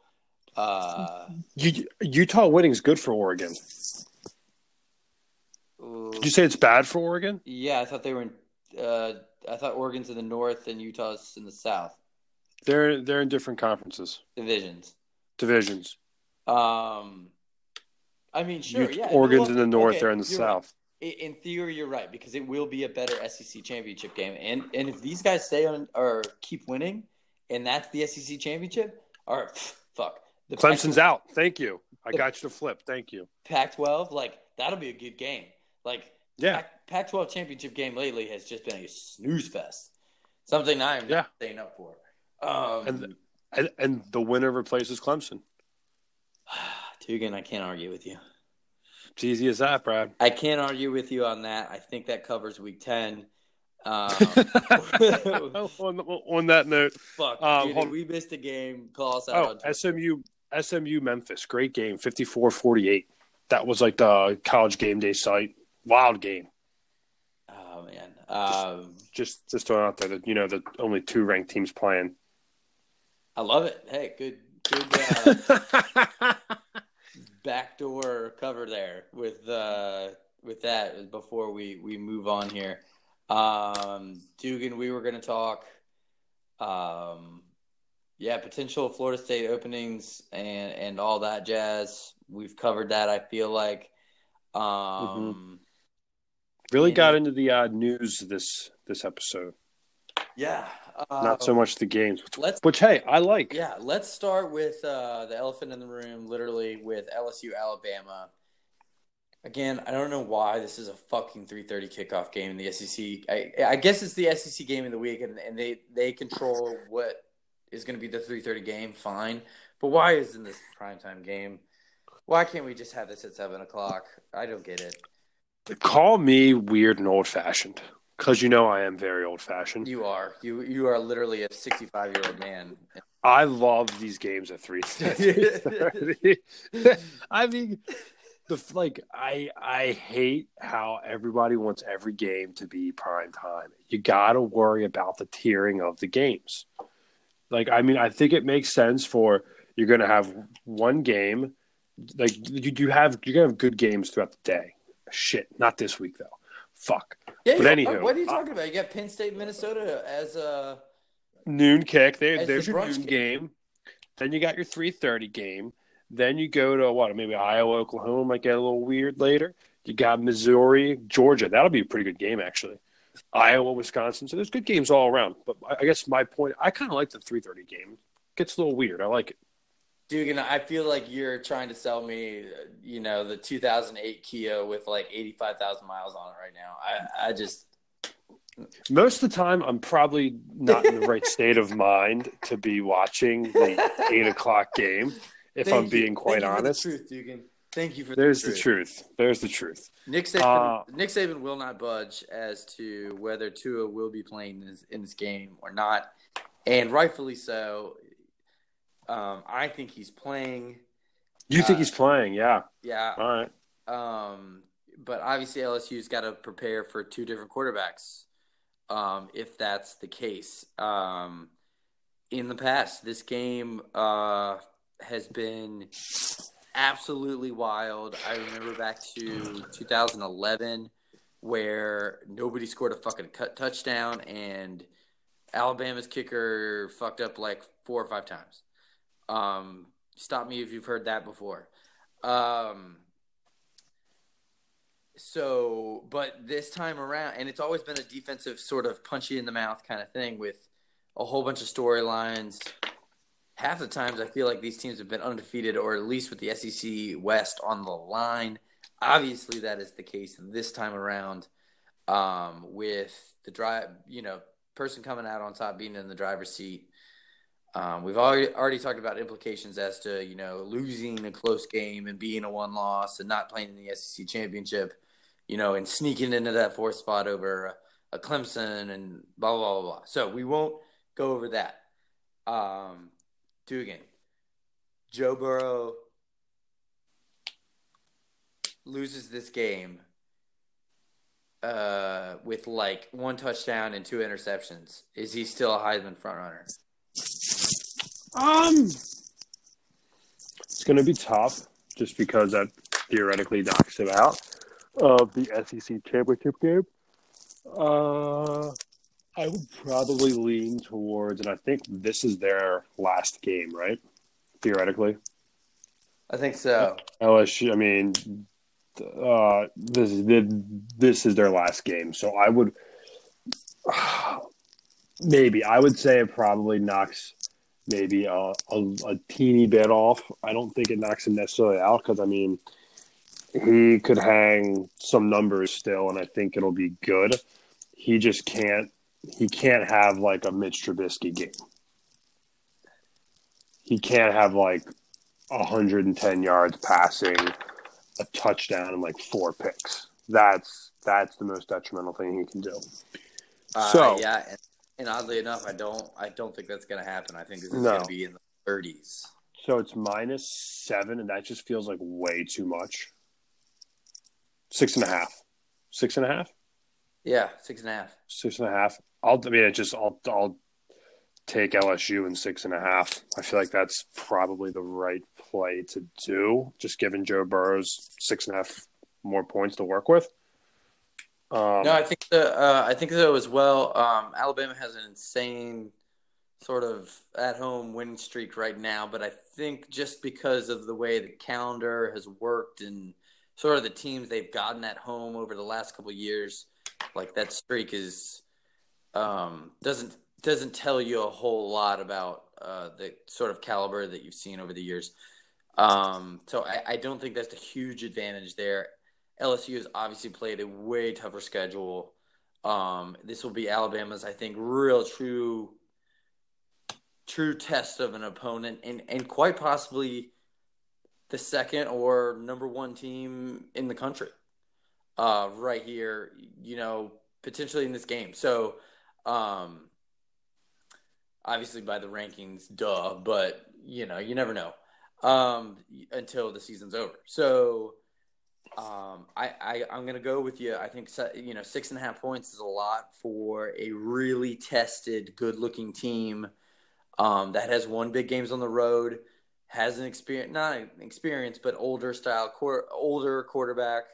uh, Utah winning is good for Oregon. Did you say it's bad for Oregon? Yeah, I thought they were in. Uh, I thought Oregon's in the north and Utah's in the south. They're they're in different conferences, divisions, divisions. Um, I mean, sure, yeah. Oregon's well, in the north, okay, they're in the south. right. In theory, you're right because it will be a better SEC championship game, and and if these guys stay on or keep winning, and that's the SEC championship, or fuck, the Clemson's out. Thank you. I got you to flip. Thank you. Pac-12, like that'll be a good game. Like Yeah. Pac- Pac-12 championship game lately has just been a snooze fest. Something I'm Yeah. not staying up for. Um, And and, and the winner replaces Clemson. Dugan, I can't argue with you. It's easy as that, Brad. I can't argue with you on that. I think that covers week 10. Um, on, on that note, fuck, Um, dude, we missed a game. Call us out oh. SMU SMU Memphis, great game, 54-48. That was like the college game day site. Wild game. Oh, man. Um, Just just throwing out there that you know the only two ranked teams playing. I love it. Hey, good, good uh, backdoor cover there with uh, with that before we we move on here. Um, Dugan, we were going to talk. Um, yeah, potential Florida State openings and and all that jazz. We've covered that. I feel like. Um, really Yeah. got into the uh, news this this episode. Yeah, uh, Not so much the games, which, Let's which hey, I like. Yeah, let's start with uh, the elephant in the room, literally with LSU Alabama. Again, I don't know why this is a fucking three thirty kickoff game in the SEC. I, I guess it's the SEC game of the week, and, and they they control what is going to be the three thirty game. Fine, but why isn't this primetime game? Why can't we just have this at seven o'clock? I don't get it. Call me weird and old fashioned, because you know I am very old fashioned. You are you you are literally a sixty five year old man. I love these games at three. I mean, the like I I hate how everybody wants every game to be prime time. You got to worry about the tiering of the games. Like I mean, I think it makes sense for you're going to have one game. Like you, you have you're to have good games throughout the day. Shit, not this week though. Fuck. Yeah, But anywho, what are you uh, talking about? You got Penn State, Minnesota as a noon kick. There, there's the your noon game. Then you got your three thirty game. Then you go to what? Maybe Iowa, Oklahoma might get a little weird later. You got Missouri, Georgia. That'll be a pretty good game actually. Iowa, Wisconsin. So there's good games all around. But I I guess my point, I kind of like the three thirty game. Gets a little weird. I like it. Dugan, I feel like you're trying to sell me, you know, the 2008 Kia with like 85,000 miles on it right now. I, I just, Most of the time, I'm probably not in the right state of mind to be watching the eight o'clock game. If Thank I'm you. being quite Thank you for the honest, truth, Dugan. Thank you for there's the the truth. truth. There's the truth. Nick Saban, Uh, Nick Saban will not budge as to whether Tua will be playing in this, in this game or not, and rightfully so. Um, I think he's playing. You think Uh, he's playing? Yeah. Yeah, All right. Um, but obviously LSU's got to prepare for two different quarterbacks. Um, if that's the case, um, in the past, this game uh, has been absolutely wild. I remember back to 2011 where nobody scored a fucking cut touchdown and Alabama's kicker fucked up like four or five times. Um, stop me if you've heard that before. Um, so, but this time around, and it's always been a defensive sort of punchy in the mouth kind of thing with a whole bunch of storylines. Half the times, I feel like these teams have been undefeated, or at least with the SEC West on the line. Obviously, that is the case this time around. Um, with the drive, you know, person coming out on top, being in the driver's seat. Um, we've already already talked about implications as to you know losing a close game and being a one loss and not playing in the SEC championship, you know, and sneaking into that fourth spot over a, Clemson and blah blah blah blah. So we won't go over that. Um, Dugan, Joe Burrow loses this game uh, with like one touchdown and two interceptions, is he still a Heisman frontrunner? Um, it's going to be tough just because that theoretically knocks him out of the SEC championship game. Uh, I would probably lean towards, and I think this is their last game, right? Theoretically, I think so. LSU. I mean, uh, this is this is their last game, so I would maybe I would say it probably knocks maybe a, a, a teeny bit off. I don't think it knocks him necessarily out because I mean he could hang some numbers still, and I think it'll be good. He just can't. He can't have like a Mitch Trubisky game. He can't have like 110 yards passing a touchdown and like four picks. That's that's the most detrimental thing he can do. Uh, so yeah, and, oddly enough, I don't I don't think that's going to happen. I think this is no. going to be in the 30s. So it's minus seven, and that just feels like way too much. Six and a half. Six and a half. Yeah, six and a half. Six and a half. I'll I mean, it just I'll I'll take LSU in six and a half. I feel like that's probably the right play to do, just given Joe Burrow's six and a half more points to work with. Um, no, I think the, uh, I think so as well. Um, Alabama has an insane sort of at home winning streak right now, but I think just because of the way the calendar has worked and sort of the teams they've gotten at home over the last couple years, like that streak is um, doesn't doesn't tell you a whole lot about uh, the sort of caliber that you've seen over the years. Um, so I, I, don't think that's a huge advantage there. LSU has obviously played a way tougher schedule. Um, this will be Alabama's, I think, real true true test of an opponent, and and quite possibly the second or number one team in the country, uh, right here. You know, potentially in this game. So. Um, obviously by the rankings, duh, but you know, you never know um, until the season's over. So um, I, I I'm gonna go with you. I think you know six and a half points is a lot for a really tested, good-looking team um, that has won big games on the road, has an experience, not an experience, but older style, older quarterback.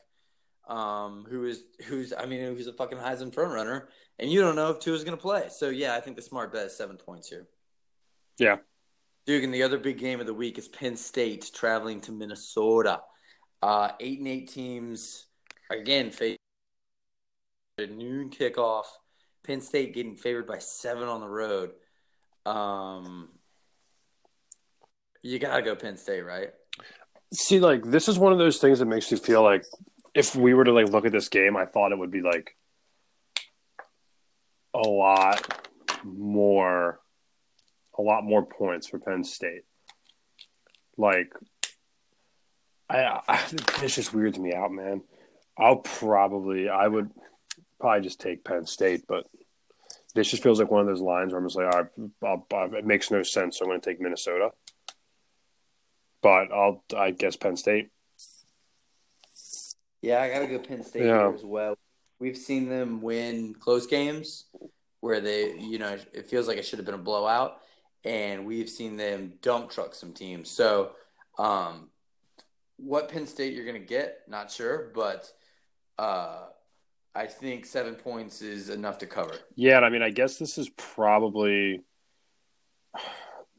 Um, who is who's I mean who's a fucking Heisman front runner and you don't know if Tua is going to play. So yeah, I think the smart bet is seven points here. Yeah. Duke, and the other big game of the week is Penn State traveling to Minnesota. Uh, eight and eight teams again face a noon kickoff. Penn State getting favored by seven on the road. Um, you gotta go Penn State, right? See, like this is one of those things that makes you feel like if we were to like look at this game, I thought it would be like a lot more a lot more points for Penn State. Like I, I this just weirds me out, man. I'll probably I would probably just take Penn State, but this just feels like one of those lines where I'm just like, all right, I'll, I'll, it makes no sense. So I'm going to take Minnesota, but I'll I guess Penn State. Yeah, I gotta go Penn State yeah. as well. We've seen them win close games where they, you know, it feels like it should have been a blowout, and we've seen them dump truck some teams. So, um, what Penn State you're going to get, not sure, but uh, I think seven points is enough to cover. Yeah, and I mean, I guess this is probably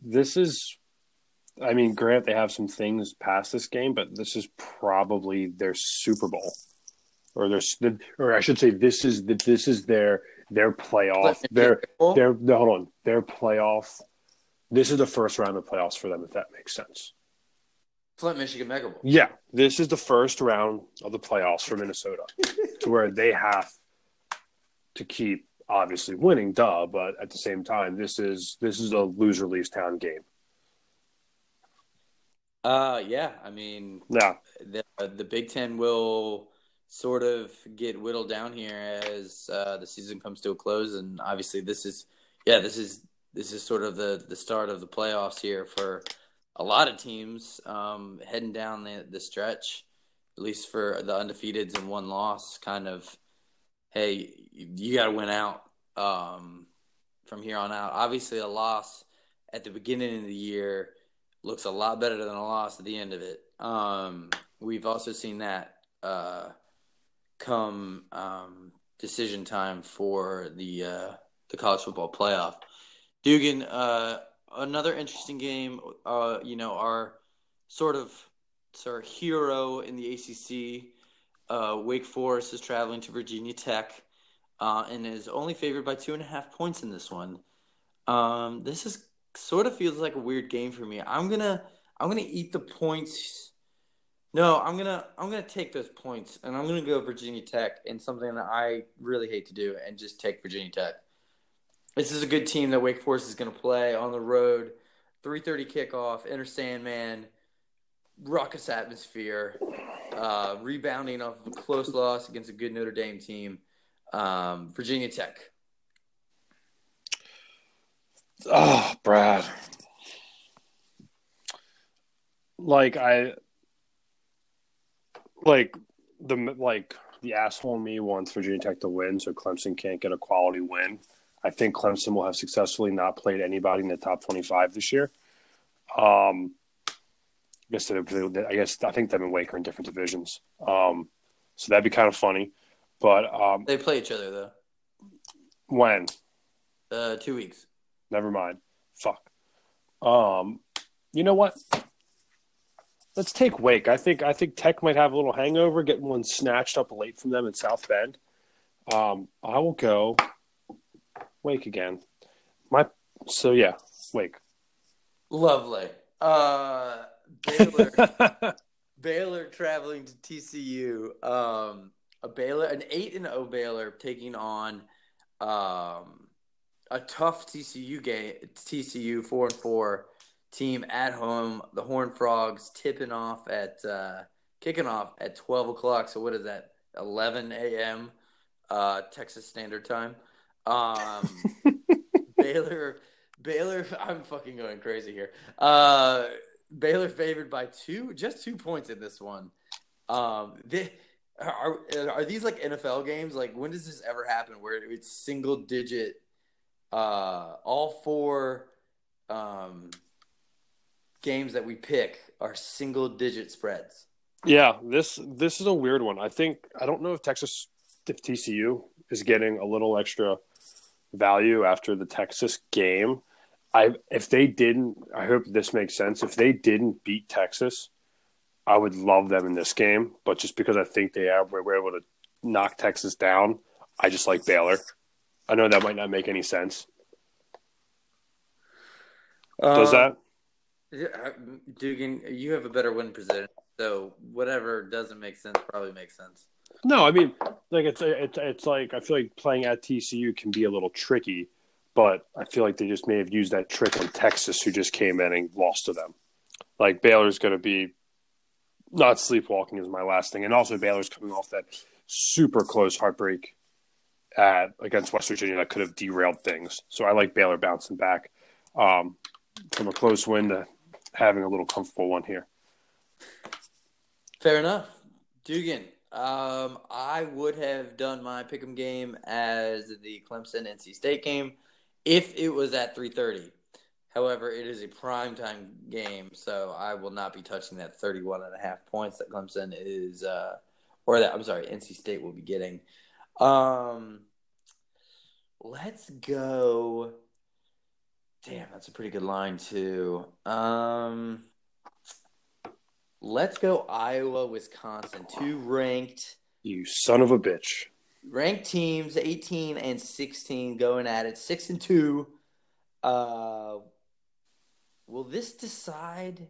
this is. I mean, Grant, they have some things past this game, but this is probably their Super Bowl or their, or I should say, this is the, this is their their playoff. Their their no, hold on, their playoff. This is the first round of playoffs for them, if that makes sense. Flint, Michigan, Mega Bowl. Yeah, this is the first round of the playoffs for Minnesota, to where they have to keep obviously winning, duh. But at the same time, this is this is a loser leaves town game. Uh, yeah. I mean, Yeah, the the Big Ten will sort of get whittled down here as uh, the season comes to a close, and obviously this is yeah this is this is sort of the the start of the playoffs here for a lot of teams um, heading down the the stretch, at least for the undefeateds and one loss. Kind of, hey, you got to win out um, from here on out. Obviously, a loss at the beginning of the year looks a lot better than a loss at the end of it. Um, we've also seen that uh, come um, decision time for the uh, the college football playoff. Dugan, uh, another interesting game. Uh, you know, our sort of sort of hero in the ACC, uh, Wake Forest is traveling to Virginia Tech, uh, and is only favored by two and a half points in this one. Um, this is sort of feels like a weird game for me. I'm gonna I'm gonna eat the points. No, I'm gonna I'm gonna take those points and I'm gonna go Virginia Tech in something that I really hate to do and just take Virginia Tech. This is a good team that Wake Forest is gonna play on the road. 3:30 kickoff, Enter Sandman, ruckus atmosphere, uh, rebounding off of a close loss against a good Notre Dame team. Um, Virginia Tech. Oh, Brad. Like I like the like the asshole me wants Virginia Tech to win, so Clemson can't get a quality win. I think Clemson will have successfully not played anybody in the top twenty-five this year. Um, I guess they, I guess I think them and Wake are in different divisions. Um, so that'd be kind of funny. But um, They play each other though. when Uh, two weeks. Never mind. Fuck. Um, you know what? Let's take Wake. I think I think Tech might have a little hangover, getting one snatched up late from them in South Bend. Um, I will go Wake again. My so yeah, Wake. Lovely. Uh, Baylor. Baylor traveling to TCU. Um, a Baylor, an eight and O Baylor taking on um, a tough TCU game. TCU four and four team at home. The Horn Frogs tipping off at uh, kicking off at twelve o'clock. So what is that? Eleven a.m. Uh, Texas Standard Time. Um, Baylor. Baylor. I'm fucking going crazy here. Uh, Baylor favored by two, just two points in this one. Um, they, are are these like NFL games? Like when does this ever happen where it's single digit? Uh, all four um, games that we pick are single digit spreads. Yeah, this this is a weird one. I think I don't know if Texas if TCU is getting a little extra value after the Texas game. I if they didn't, I hope this makes sense. If they didn't beat Texas, I would love them in this game. But just because I think they are, were able to knock Texas down, I just like Baylor. I know that might not make any sense. Does uh, that? Yeah, Dugan, you have a better win position, so whatever doesn't make sense probably makes sense. No, I mean, like it's it's it's like I feel like playing at TCU can be a little tricky, but I feel like they just may have used that trick on Texas, who just came in and lost to them. Like Baylor's going to be not sleepwalking is my last thing, and also Baylor's coming off that super close heartbreak at against West Virginia that could have derailed things. So I like Baylor bouncing back um, from a close win to having a little comfortable one here. Fair enough. Dugan, um, I would have done my pick'em game as the Clemson NC State game if it was at 3:30. However, it is a primetime game, so I will not be touching that 31 and a half points that Clemson is uh, or that I'm sorry, NC State will be getting. Um, let's go. Damn, that's a pretty good line too. Um, let's go Iowa, Wisconsin, two ranked You son of a bitch. ranked teams, 18 and 16 going at it, six and two. Uh, will this decide?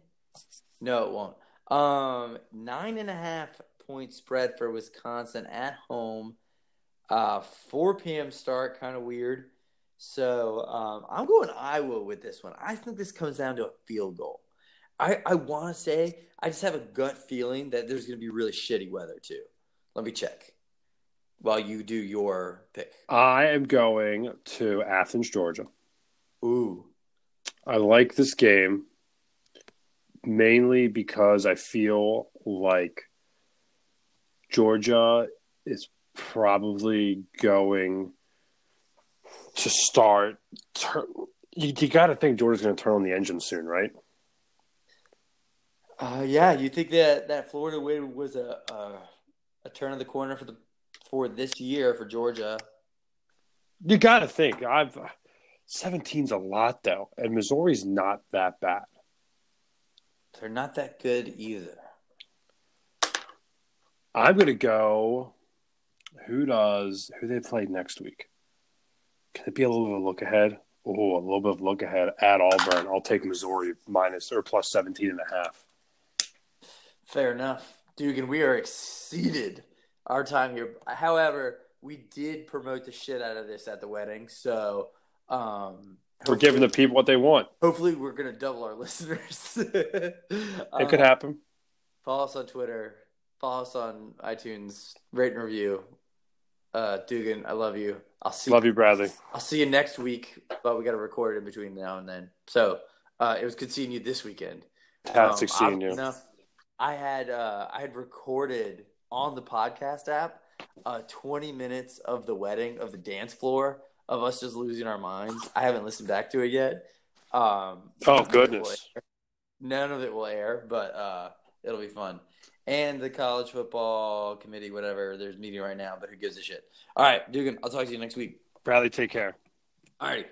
No, it won't. Um, nine and a half point spread for Wisconsin at home. Uh, 4 p.m. start, kind of weird. So um, I'm going Iowa with this one. I think this comes down to a field goal. I, I want to say I just have a gut feeling that there's going to be really shitty weather too. Let me check while you do your pick. I am going to Athens, Georgia. Ooh, I like this game mainly because I feel like Georgia is probably going to start. Turn, you, you got to think Georgia's going to turn on the engine soon, right? Uh, yeah. You think that that Florida win was a, a a turn of the corner for the for this year for Georgia? You got to think. I've 17's a lot though, and Missouri's not that bad. They're not that good either. I'm going to go. Who does who they play next week? Can it be a little bit of a look ahead? Oh, a little bit of look ahead at Auburn. I'll take Missouri minus or plus 17 and a half. Fair enough, Dugan. We are exceeded our time here. However, we did promote the shit out of this at the wedding, so um, We're giving the people what they want. Hopefully, we're gonna double our listeners. It could happen. Follow us on Twitter. Follow us on iTunes. Rate and review. Uh, Dugan, I love you. I'll see. Love you, Bradley. I'll see you next week, but we got to record in between now and then. So uh, it was good seeing you this weekend. Fantastic Um, seeing you. I had uh, I had recorded on the podcast app uh, 20 minutes of the wedding of the dance floor of us just losing our minds. I haven't listened back to it yet. Um, Oh, of goodness. None of it will air, but uh, it'll be fun. And the college football committee, whatever, there's meeting right now, but who gives a shit? All right, Dugan, I'll talk to you next week. Bradley, take care. All right.